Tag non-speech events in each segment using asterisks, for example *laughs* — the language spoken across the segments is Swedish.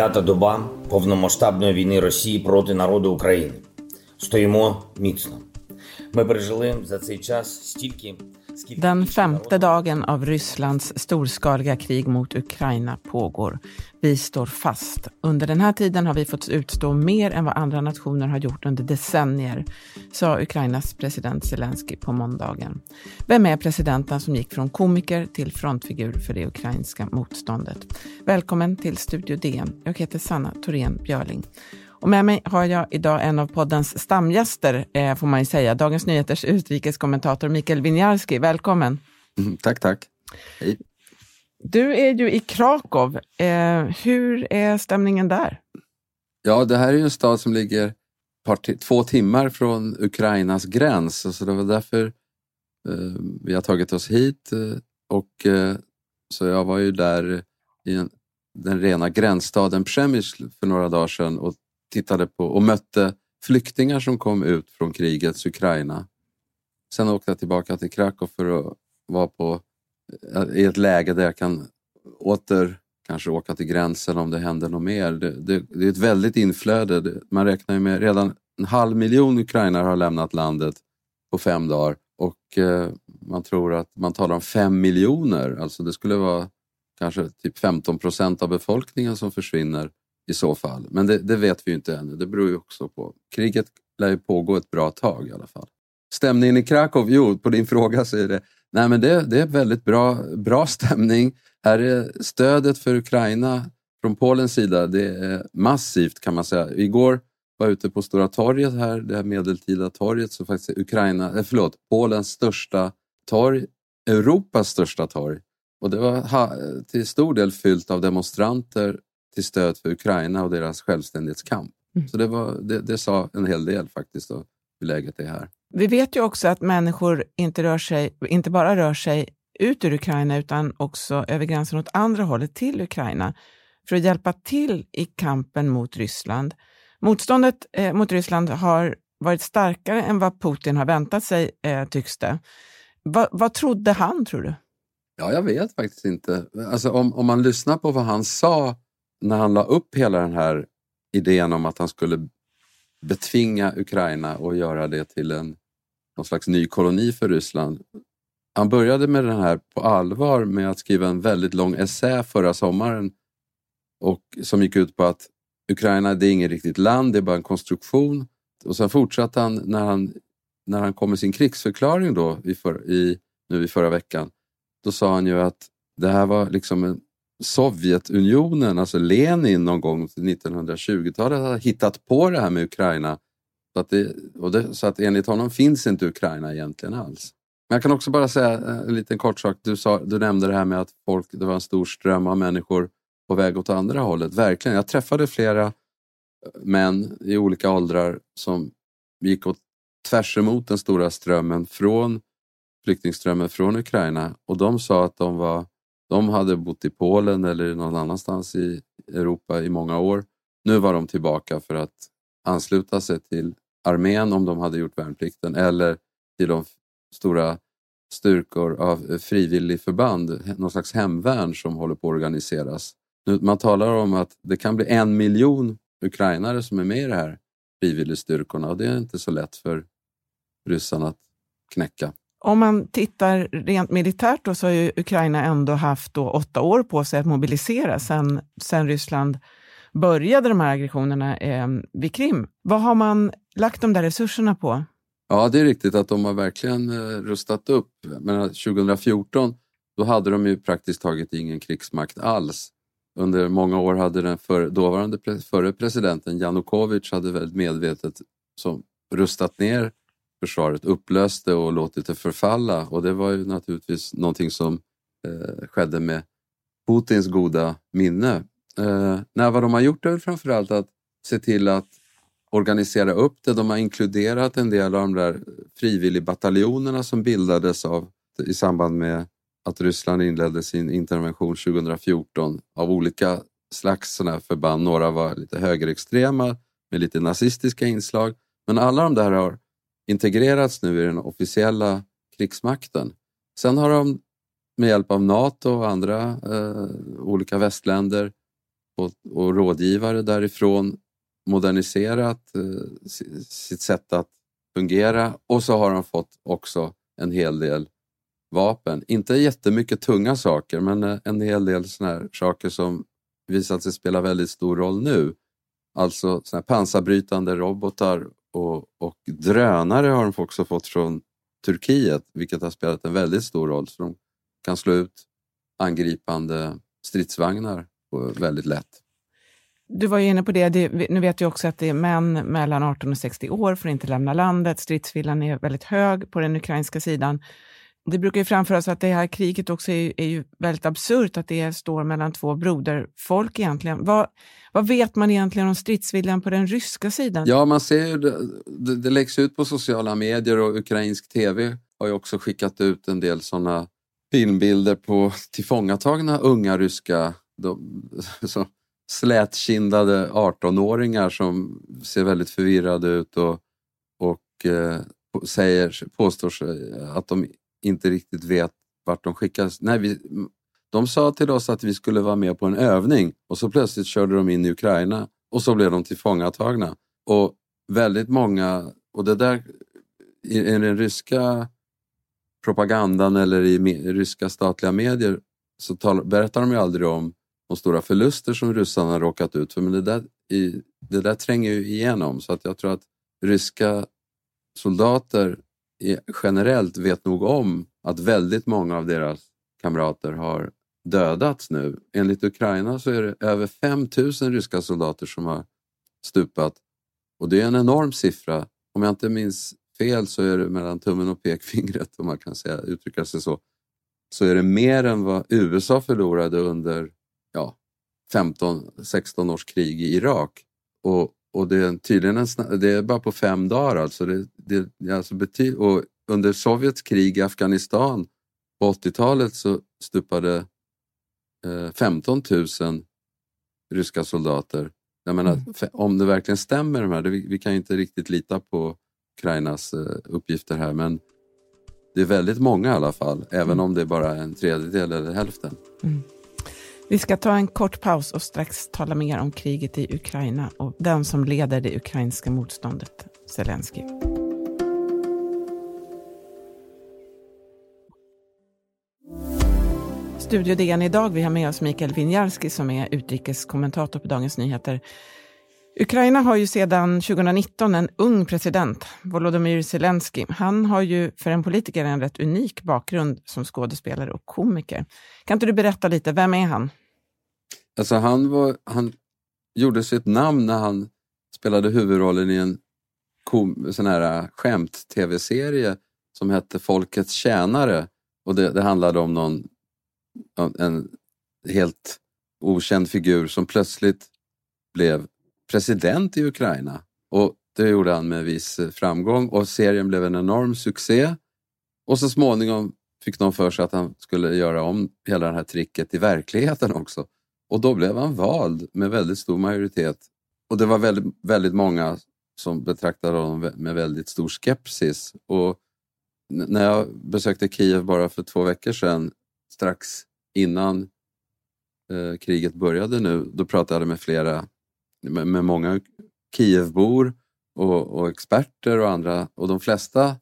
П'ята доба повномасштабної війни Росії проти народу України. Стоїмо міцно. Ми пережили за цей час стільки Den femte dagen av Rysslands storskaliga krig mot Ukraina pågår. Vi står fast. Under den här tiden har vi fått utstå mer än vad andra nationer har gjort under decennier, sa Ukrainas president Zelensky på måndagen. Vem är presidenten som gick från komiker till frontfigur för det ukrainska motståndet? Välkommen till Studio DN. Jag heter Sanna Thorén Björling. Och med mig har jag idag en av poddens stamgäster, eh, får man ju säga, Dagens Nyheters utrikeskommentator Mikael Winiarski. Välkommen! Mm, tack, tack. Hej. Du är ju i Krakow. Eh, hur är stämningen där? Ja, det här är ju en stad som ligger två timmar från Ukrainas gräns. Så det var därför eh, vi har tagit oss hit. Eh, och, eh, så jag var ju där i en, den rena gränsstaden Przemysl för några dagar sedan och tittade på och mötte flyktingar som kom ut från krigets Ukraina. Sen åkte jag tillbaka till Krakow för att vara på, eh, i ett läge där jag kan åter kanske åka till gränsen om det händer något mer. Det, det, det är ett väldigt inflöde. Man räknar ju med redan en halv miljon ukrainare har lämnat landet på fem dagar och eh, man tror att man talar om fem miljoner. Alltså det skulle vara kanske typ 15 procent av befolkningen som försvinner i så fall. Men det, det, vet vi ju inte ännu. Det beror ju också på. Kriget lär ju pågå ett bra tag i alla fall. Stämningen i Krakow? Jo, på din fråga så är det, nej men det, det är väldigt bra, bra stämning. Här är stödet för Ukraina från Polens sida, det är massivt kan man säga. Igår var jag ute på Stora torget här, det här medeltida torget som faktiskt är Ukraina, eh, förlåt, Polens största torg, Europas största torg. Och det var till stor del fyllt av demonstranter till stöd för Ukraina och deras självständighetskamp. Mm. Så det, var, det, det, sa en hel del faktiskt om hur läget är här. Vi vet ju också att människor inte, rör sig, inte bara rör sig ut ur Ukraina utan också över gränsen åt andra hållet till Ukraina för att hjälpa till i kampen mot Ryssland. Motståndet eh, mot Ryssland har varit starkare än vad Putin har väntat sig, eh, tycks det. Va, vad trodde han, tror du? Ja, jag vet faktiskt inte. Alltså, om, om man lyssnar på vad han sa när han la upp hela den här idén om att han skulle betvinga Ukraina och göra det till en någon slags ny koloni för Ryssland. Han började med den här på allvar med att skriva en väldigt lång essä förra sommaren och som gick ut på att Ukraina det är inget riktigt land, det är bara en konstruktion. Och sen fortsatte han när han, när han kom med sin krigsförklaring då i, för, i, nu i förra veckan. Då sa han ju att det här var liksom en Sovjetunionen, alltså Lenin någon gång på 1920-talet hade hittat på det här med Ukraina. Så att, det, och det, så att enligt honom finns inte Ukraina egentligen alls. Men jag kan också bara säga eh, en liten kort sak. Du, sa, du nämnde det här med att folk, det var en stor ström av människor på väg åt andra hållet. Verkligen. Jag träffade flera eh, män i olika åldrar som gick åt tvärs emot den stora strömmen från flyktingströmmen från Ukraina och de sa att de var de hade bott i Polen eller någon annanstans i Europa i många år. Nu var de tillbaka för att ansluta sig till armén om de hade gjort värnplikten eller till de stora styrkor av frivilligförband, någon slags hemvärn som håller på att organiseras. Man talar om att det kan bli en miljon ukrainare som är med i de här frivilligstyrkorna och det är inte så lätt för ryssarna att knäcka. Om man tittar rent militärt då, så har ju Ukraina ändå haft då åtta år på sig att mobilisera sen, sen Ryssland började de här aggressionerna eh, vid Krim. Vad har man lagt de där resurserna på? Ja, det är riktigt att de har verkligen eh, rustat upp. Men 2014 då hade de ju praktiskt taget ingen krigsmakt alls. Under många år hade den för, dåvarande förre presidenten Janukovic hade väldigt medvetet som rustat ner försvaret upplöste och låtit det förfalla och det var ju naturligtvis någonting som eh, skedde med Putins goda minne. Eh, när vad de har gjort är framförallt att se till att organisera upp det. De har inkluderat en del av de där frivilligbataljonerna som bildades av, i samband med att Ryssland inledde sin intervention 2014 av olika slags såna förband. Några var lite högerextrema med lite nazistiska inslag. Men alla de där har integrerats nu i den officiella krigsmakten. Sen har de med hjälp av Nato och andra eh, olika västländer och, och rådgivare därifrån moderniserat eh, sitt sätt att fungera och så har de fått också en hel del vapen. Inte jättemycket tunga saker men eh, en hel del såna här saker som visat sig spela väldigt stor roll nu. Alltså såna pansarbrytande robotar och, och drönare har de också fått från Turkiet vilket har spelat en väldigt stor roll. Så de kan slå ut angripande stridsvagnar väldigt lätt. Du var ju inne på det, det, nu vet du också att det är män mellan 18 och 60 år får inte lämna landet. Stridsviljan är väldigt hög på den ukrainska sidan. Det brukar ju framföras att det här kriget också är, är ju väldigt absurt, att det står mellan två broderfolk egentligen. Vad, vad vet man egentligen om stridsviljan på den ryska sidan? Ja, man ser ju det, det, det läggs ut på sociala medier och ukrainsk tv har ju också skickat ut en del sådana filmbilder på tillfångatagna unga ryska de, *laughs* så, slätkindade 18-åringar som ser väldigt förvirrade ut och, och eh, säger, påstår sig att de inte riktigt vet vart de skickas. Nej, vi, de sa till oss att vi skulle vara med på en övning och så plötsligt körde de in i Ukraina och så blev de tillfångatagna. Och väldigt många, och det där i, i den ryska propagandan eller i me, ryska statliga medier så tal, berättar de ju aldrig om de stora förluster som ryssarna råkat ut för. Men det där, i, det där tränger ju igenom så att jag tror att ryska soldater Eh, generellt vet nog om att väldigt många av deras kamrater har dödats nu. Enligt Ukraina så är det över 5000 ryska soldater som har stupat och det är en enorm siffra. Om jag inte minns fel så är det mellan tummen och pekfingret, om man kan säga, uttrycka sig så, så är det mer än vad USA förlorade under ja, 15-16 års krig i Irak. Och, och det är tydligen en, det är bara på fem dagar alltså. Det, det, alltså bety, och under Sovjets krig i Afghanistan på 80-talet så stupade eh, 15 000 ryska soldater. Jag menar, mm. om det verkligen stämmer de här, det, vi, vi kan inte riktigt lita på Ukrainas eh, uppgifter här men det är väldigt många i alla fall, även mm. om det är bara en tredjedel eller hälften. Mm. Vi ska ta en kort paus och strax tala mer om kriget i Ukraina och den som leder det ukrainska motståndet, Zelensky. Studio DN idag. Vi har med oss Mikael Winjarski som är utrikeskommentator på Dagens Nyheter. Ukraina har ju sedan 2019 en ung president, Volodymyr Zelensky. Han har ju för en politiker en rätt unik bakgrund som skådespelare och komiker. Kan inte du berätta lite, vem är han? Alltså han, var, han gjorde sitt namn när han spelade huvudrollen i en kom, sån här äh, skämt-tv-serie som hette Folkets tjänare. Och det, det handlade om någon en helt okänd figur som plötsligt blev president i Ukraina. Och det gjorde han med viss eh, framgång och serien blev en enorm succé. Och så småningom fick de för sig att han skulle göra om hela det här tricket i verkligheten också. Och då blev han vald med väldigt stor majoritet. Och det var väldigt, väldigt många som betraktade honom med väldigt stor skepsis. Och när jag besökte Kiev bara för två veckor sedan, strax innan eh, kriget började nu, då pratade jag med flera, med, många Kievbor och, och, experter och andra och de flesta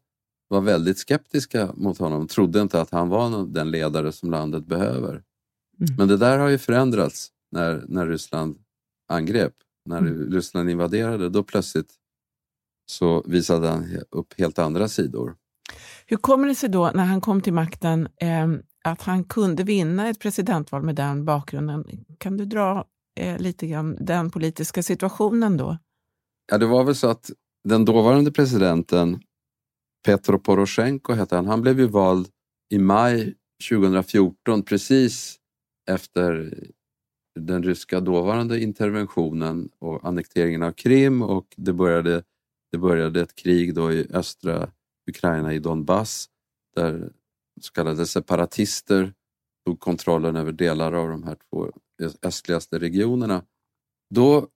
var väldigt skeptiska mot honom, trodde inte att han var den ledare som landet behöver. Mm. Men det där har ju förändrats när, när Ryssland angrep. När mm. Ryssland invaderade, då plötsligt så visade han upp helt andra sidor. Hur kommer det sig då, när han kom till makten, eh, att han kunde vinna ett presidentval med den bakgrunden? Kan du dra eh, lite grann den politiska situationen då? Ja, det var väl så att den dåvarande presidenten Petro Poroshenko hette han, han blev ju vald i maj 2014 precis efter den ryska dåvarande interventionen och annekteringen av Krim och det började, det började ett krig då i östra Ukraina i Donbass där så kallade separatister tog kontrollen över delar av de här två östligaste regionerna. Då,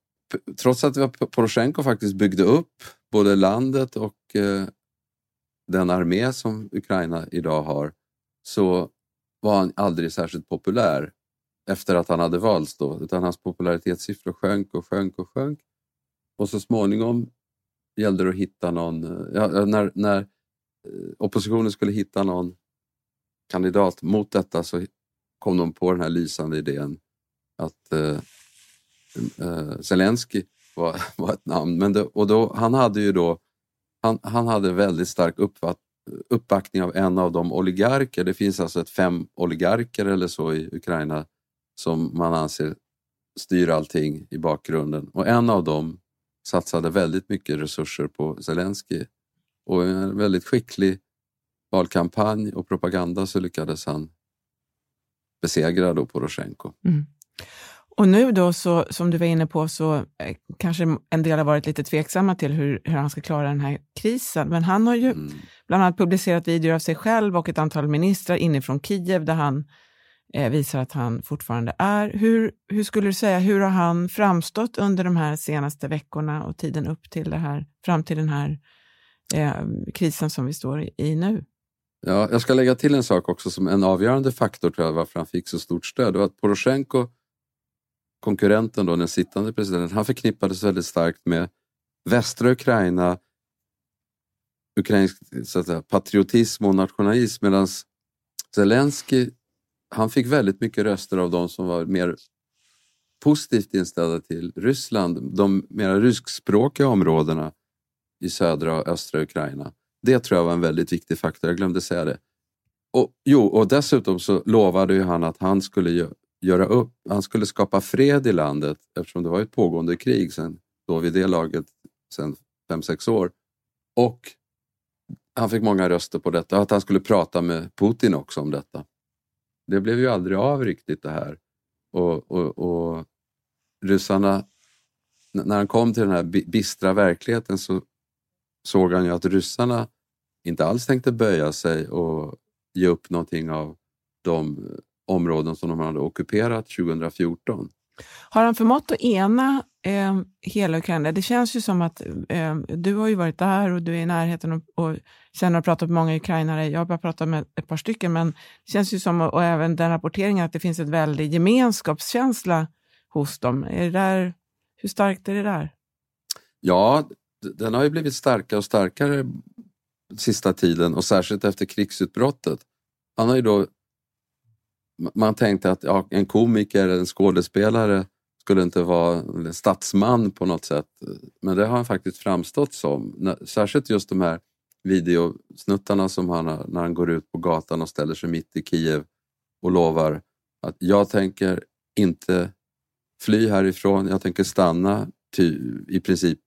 trots att Poroshenko faktiskt byggde upp både landet och eh, den armé som Ukraina idag har så var han aldrig särskilt populär. efter att han hade valts då, utan hans popularitetssiffror sjönk och sjönk och sjönk. Och så småningom gällde det att hitta någon, eh, ja, när, när eh, oppositionen skulle hitta någon kandidat mot detta så kom de på den här lysande idén att eh, eh, Zelensky var, *laughs* var ett namn. Men det, och då, han hade ju då han, han hade väldigt stark uppfatt, uppbackning av en av de oligarker. Det finns alltså ett fem oligarker eller så i Ukraina som man anser styr allting i bakgrunden. Och en av dem satsade väldigt mycket resurser på Zelensky. Och en väldigt skicklig valkampanj och propaganda så lyckades han besegra då Poroshenko. Mm. Och nu då, så, som du var inne på, så eh, kanske en del har varit lite tveksamma till hur, hur han ska klara den här krisen. Men han har ju mm. bland annat publicerat videor av sig själv och ett antal ministrar inifrån Kiev där han eh, visar att han fortfarande är. Hur, hur skulle du säga, hur har han framstått under de här senaste veckorna och tiden upp till det här, fram till den här eh, krisen som vi står i nu? Ja, jag ska lägga till en sak också som en avgörande faktor tror jag varför han fick så stort stöd. Det var att Poroshenko, konkurrenten då, den sittande presidenten, han förknippades väldigt starkt med västra Ukraina, ukrainsk så att säga, patriotism och nationalism medan Zelensky han fick väldigt mycket röster av de som var mer positivt inställda till Ryssland, de mer ryskspråkiga områdena i södra och östra Ukraina. Det tror jag var en väldigt viktig faktor, jag glömde säga det. Och, jo, och dessutom så lovade ju han att han skulle göra upp, han skulle skapa fred i landet eftersom det var ett pågående krig sen, då vid det laget sen fem sex år. Och han fick många röster på detta, att han skulle prata med Putin också om detta. Det blev ju aldrig av riktigt det här. Och, och, och ryssarna, när han kom till den här bistra verkligheten så såg han ju att ryssarna inte alls tänkte böja sig och ge upp någonting av de områden som de hade ockuperat 2014. Har han förmått att ena eh, hela Ukraina? Det känns ju som att eh, du har ju varit där och du är i närheten och, och känner och pratat med många ukrainare. Jag har bara pratat med ett par stycken, men det känns ju som, och även den rapporteringen, att det finns en väldig gemenskapskänsla hos dem. Är det där, hur starkt är det där? Ja, den har ju blivit starkare och starkare sista tiden och särskilt efter krigsutbrottet. Han har ju då man tänkte att ja, en komiker eller en skådespelare skulle inte vara en statsman på något sätt. Men det har han faktiskt framstått som. Särskilt just de här videosnuttarna som han har när han går ut på gatan och ställer sig mitt i Kiev och lovar att jag tänker inte fly härifrån, jag tänker stanna ty, i princip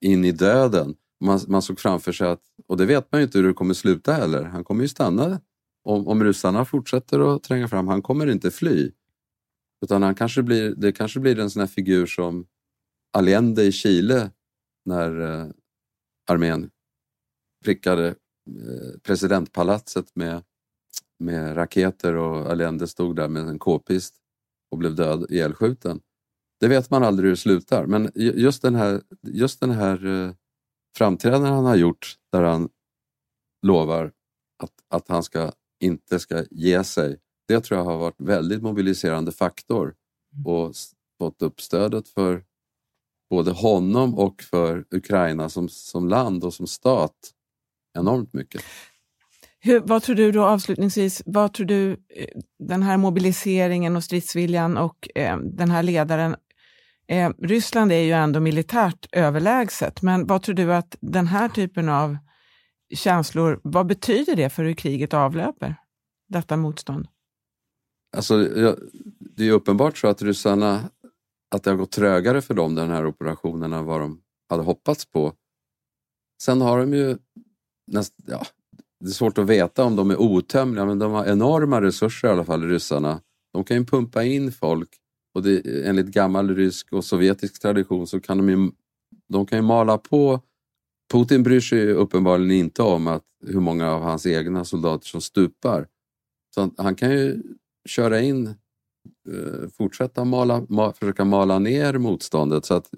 in i döden. Man, man såg framför sig att, och det vet man ju inte hur det kommer sluta heller, han kommer ju stanna om, om ryssarna fortsätter att tränga fram, han kommer inte fly. Utan han kanske blir, det kanske blir en sån här figur som Allende i Chile när eh, armén prickade eh, presidentpalatset med, med raketer och Allende stod där med en k-pist och blev död, ihjälskjuten. Det vet man aldrig hur det slutar, men just den här, just den här eh, framträdandet han har gjort där han lovar att, att han ska inte ska ge sig. Det tror jag har varit väldigt mobiliserande faktor mm. och fått upp stödet för både honom och för Ukraina som, som land och som stat enormt mycket. Hur, vad tror du då avslutningsvis, vad tror du eh, den här mobiliseringen och stridsviljan och eh, den här ledaren, eh, Ryssland är ju ändå militärt överlägset, men vad tror du att den här typen av känslor, vad betyder det för hur kriget avlöper, detta motstånd? Alltså, det är uppenbart så att ryssarna, att det har gått trögare för dem den här operationen än vad de hade hoppats på. Sen har de ju, näst, ja, det är svårt att veta om de är otömliga, men de har enorma resurser i alla fall, ryssarna. De kan ju pumpa in folk och det, enligt gammal rysk och sovjetisk tradition så kan de ju, de kan ju mala på Putin bryr sig uppenbarligen inte om att, hur många av hans egna soldater som stupar. Så han kan ju köra in, eh, fortsätta mala, ma, försöka mala ner motståndet så att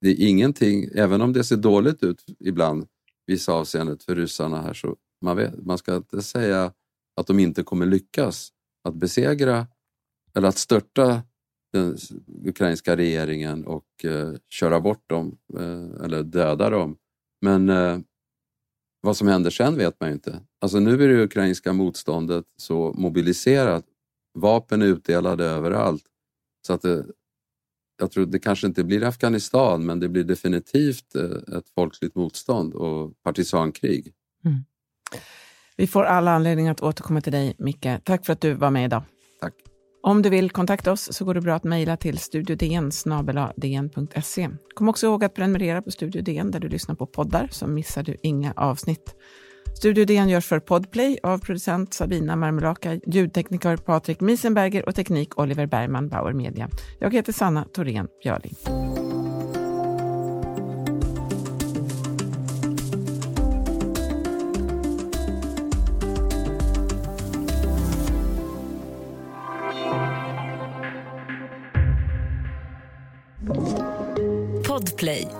det är ingenting, även om det ser dåligt ut ibland, vissa avseendet för ryssarna här, så man, vet, man ska inte säga att de inte kommer lyckas att besegra eller att störta den ukrainska regeringen och eh, köra bort dem eh, eller döda dem. Men eh, vad som händer sen vet man ju inte. Alltså nu är det ukrainska motståndet så mobiliserat. Vapen är utdelade överallt. Så att det, jag tror det kanske inte blir Afghanistan men det blir definitivt eh, ett folkligt motstånd och partisankrig. Mm. Vi får alla anledning att återkomma till dig, Micke. Tack för att du var med idag. Tack. Om du vill kontakta oss så går det bra att mejla till studiodn Kom också ihåg att prenumerera på Studio DN där du lyssnar på poddar så missar du inga avsnitt. Studio DN görs för Podplay av producent Sabina Marmelaka, ljudtekniker Patrik Miesenberger och teknik Oliver Bergman, Bauer Media. Jag heter Sanna Thorén Björling. Play.